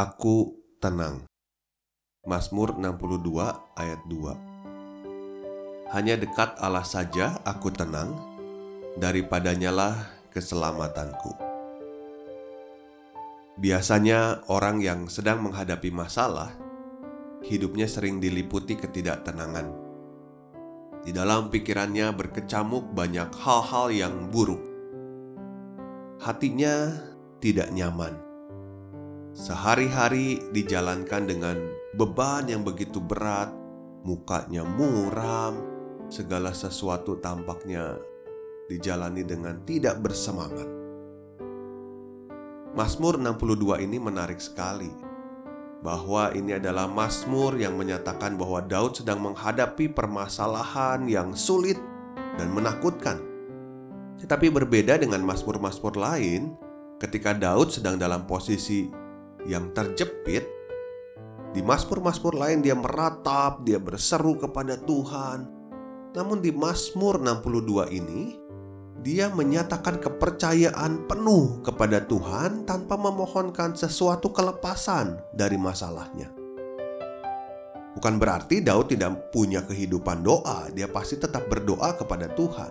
Aku tenang. Mazmur 62 ayat 2 Hanya dekat Allah saja aku tenang, daripadanya lah keselamatanku. Biasanya orang yang sedang menghadapi masalah, hidupnya sering diliputi ketidaktenangan. Di dalam pikirannya berkecamuk banyak hal-hal yang buruk. Hatinya tidak nyaman Sehari-hari dijalankan dengan beban yang begitu berat, mukanya muram, segala sesuatu tampaknya dijalani dengan tidak bersemangat. Mazmur 62 ini menarik sekali bahwa ini adalah mazmur yang menyatakan bahwa Daud sedang menghadapi permasalahan yang sulit dan menakutkan. Tetapi berbeda dengan mazmur-mazmur lain, ketika Daud sedang dalam posisi yang terjepit, di Mazmur-Mazmur lain dia meratap, dia berseru kepada Tuhan. Namun di Mazmur 62 ini, dia menyatakan kepercayaan penuh kepada Tuhan tanpa memohonkan sesuatu kelepasan dari masalahnya. Bukan berarti Daud tidak punya kehidupan doa, dia pasti tetap berdoa kepada Tuhan.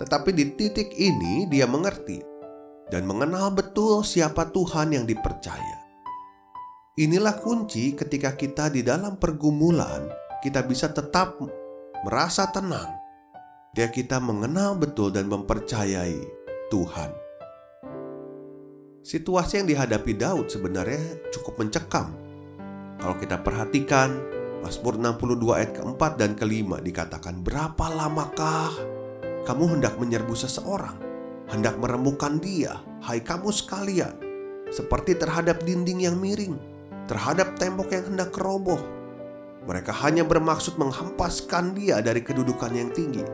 Tetapi di titik ini dia mengerti dan mengenal betul siapa Tuhan yang dipercaya. Inilah kunci ketika kita di dalam pergumulan, kita bisa tetap merasa tenang. Dia kita mengenal betul dan mempercayai Tuhan. Situasi yang dihadapi Daud sebenarnya cukup mencekam. Kalau kita perhatikan, Mazmur 62 ayat keempat dan kelima dikatakan, Berapa lamakah kamu hendak menyerbu seseorang? Hendak meremukan dia, hai kamu sekalian, seperti terhadap dinding yang miring terhadap tembok yang hendak roboh. Mereka hanya bermaksud menghempaskan dia dari kedudukan yang tinggi.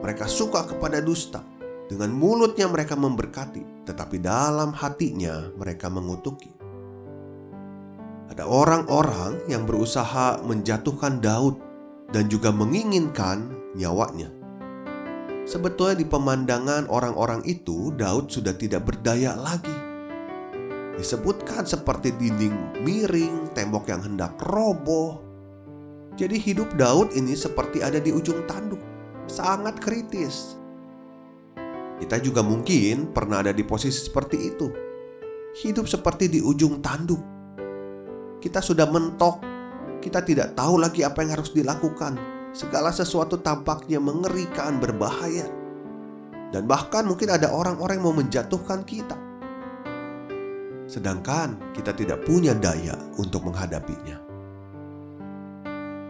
Mereka suka kepada dusta. Dengan mulutnya mereka memberkati, tetapi dalam hatinya mereka mengutuki. Ada orang-orang yang berusaha menjatuhkan Daud dan juga menginginkan nyawanya. Sebetulnya di pemandangan orang-orang itu Daud sudah tidak berdaya lagi disebutkan seperti dinding miring, tembok yang hendak roboh. Jadi hidup Daud ini seperti ada di ujung tanduk, sangat kritis. Kita juga mungkin pernah ada di posisi seperti itu. Hidup seperti di ujung tanduk. Kita sudah mentok, kita tidak tahu lagi apa yang harus dilakukan. Segala sesuatu tampaknya mengerikan, berbahaya. Dan bahkan mungkin ada orang-orang yang mau menjatuhkan kita sedangkan kita tidak punya daya untuk menghadapinya.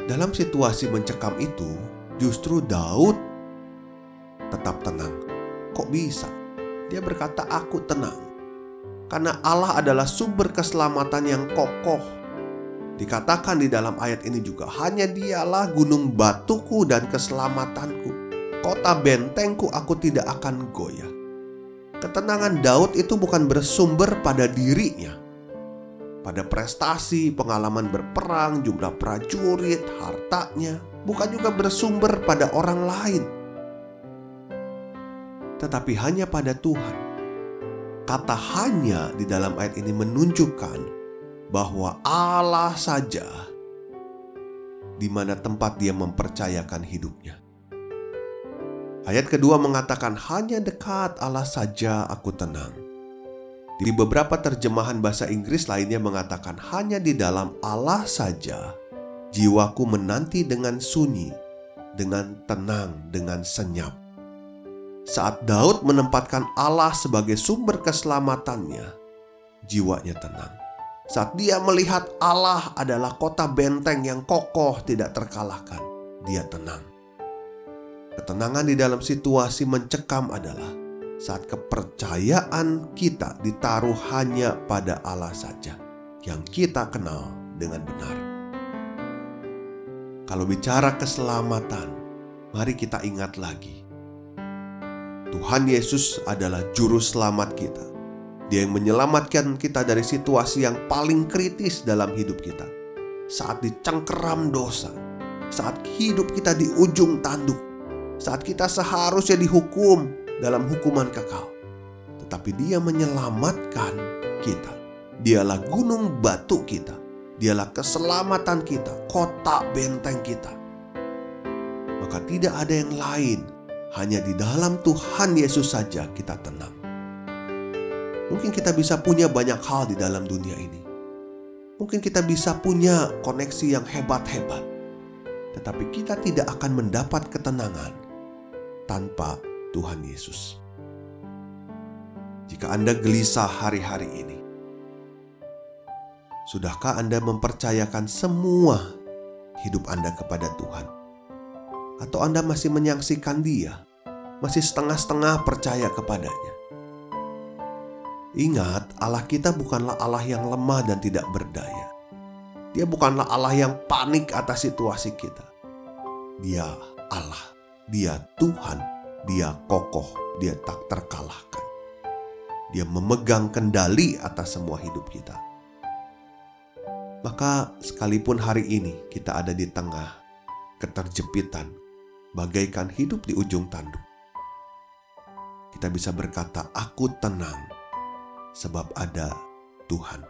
Dalam situasi mencekam itu, justru Daud tetap tenang. Kok bisa? Dia berkata, "Aku tenang." Karena Allah adalah sumber keselamatan yang kokoh. Dikatakan di dalam ayat ini juga, "Hanya Dialah gunung batuku dan keselamatanku. Kota bentengku aku tidak akan goyah." Ketenangan Daud itu bukan bersumber pada dirinya, pada prestasi, pengalaman berperang, jumlah prajurit, hartanya, bukan juga bersumber pada orang lain, tetapi hanya pada Tuhan. Kata "hanya" di dalam ayat ini menunjukkan bahwa Allah saja di mana tempat Dia mempercayakan hidupnya. Ayat kedua mengatakan, "Hanya dekat Allah saja aku tenang." Di beberapa terjemahan bahasa Inggris lainnya mengatakan, "Hanya di dalam Allah saja jiwaku menanti dengan sunyi, dengan tenang, dengan senyap." Saat Daud menempatkan Allah sebagai sumber keselamatannya, jiwanya tenang. Saat dia melihat Allah adalah kota benteng yang kokoh, tidak terkalahkan, dia tenang. Ketenangan di dalam situasi mencekam adalah saat kepercayaan kita ditaruh hanya pada Allah saja yang kita kenal dengan benar. Kalau bicara keselamatan, mari kita ingat lagi. Tuhan Yesus adalah juru selamat kita. Dia yang menyelamatkan kita dari situasi yang paling kritis dalam hidup kita. Saat dicengkeram dosa, saat hidup kita di ujung tanduk, saat kita seharusnya dihukum dalam hukuman kekal. Tetapi dia menyelamatkan kita. Dialah gunung batu kita. Dialah keselamatan kita, kota benteng kita. Maka tidak ada yang lain, hanya di dalam Tuhan Yesus saja kita tenang. Mungkin kita bisa punya banyak hal di dalam dunia ini. Mungkin kita bisa punya koneksi yang hebat-hebat. Tetapi kita tidak akan mendapat ketenangan tanpa Tuhan Yesus. Jika Anda gelisah hari-hari ini, sudahkah Anda mempercayakan semua hidup Anda kepada Tuhan? Atau Anda masih menyaksikan Dia, masih setengah-setengah percaya kepadanya? Ingat, Allah kita bukanlah Allah yang lemah dan tidak berdaya. Dia bukanlah Allah yang panik atas situasi kita. Dia Allah dia Tuhan, Dia kokoh, Dia tak terkalahkan. Dia memegang kendali atas semua hidup kita. Maka, sekalipun hari ini kita ada di tengah keterjepitan, bagaikan hidup di ujung tanduk, kita bisa berkata, "Aku tenang, sebab ada Tuhan."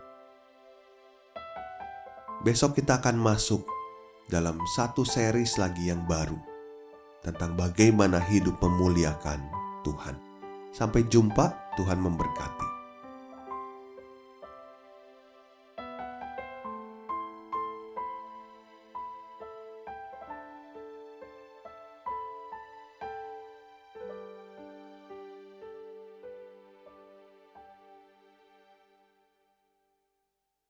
Besok kita akan masuk dalam satu series lagi yang baru tentang bagaimana hidup memuliakan Tuhan. Sampai jumpa, Tuhan memberkati.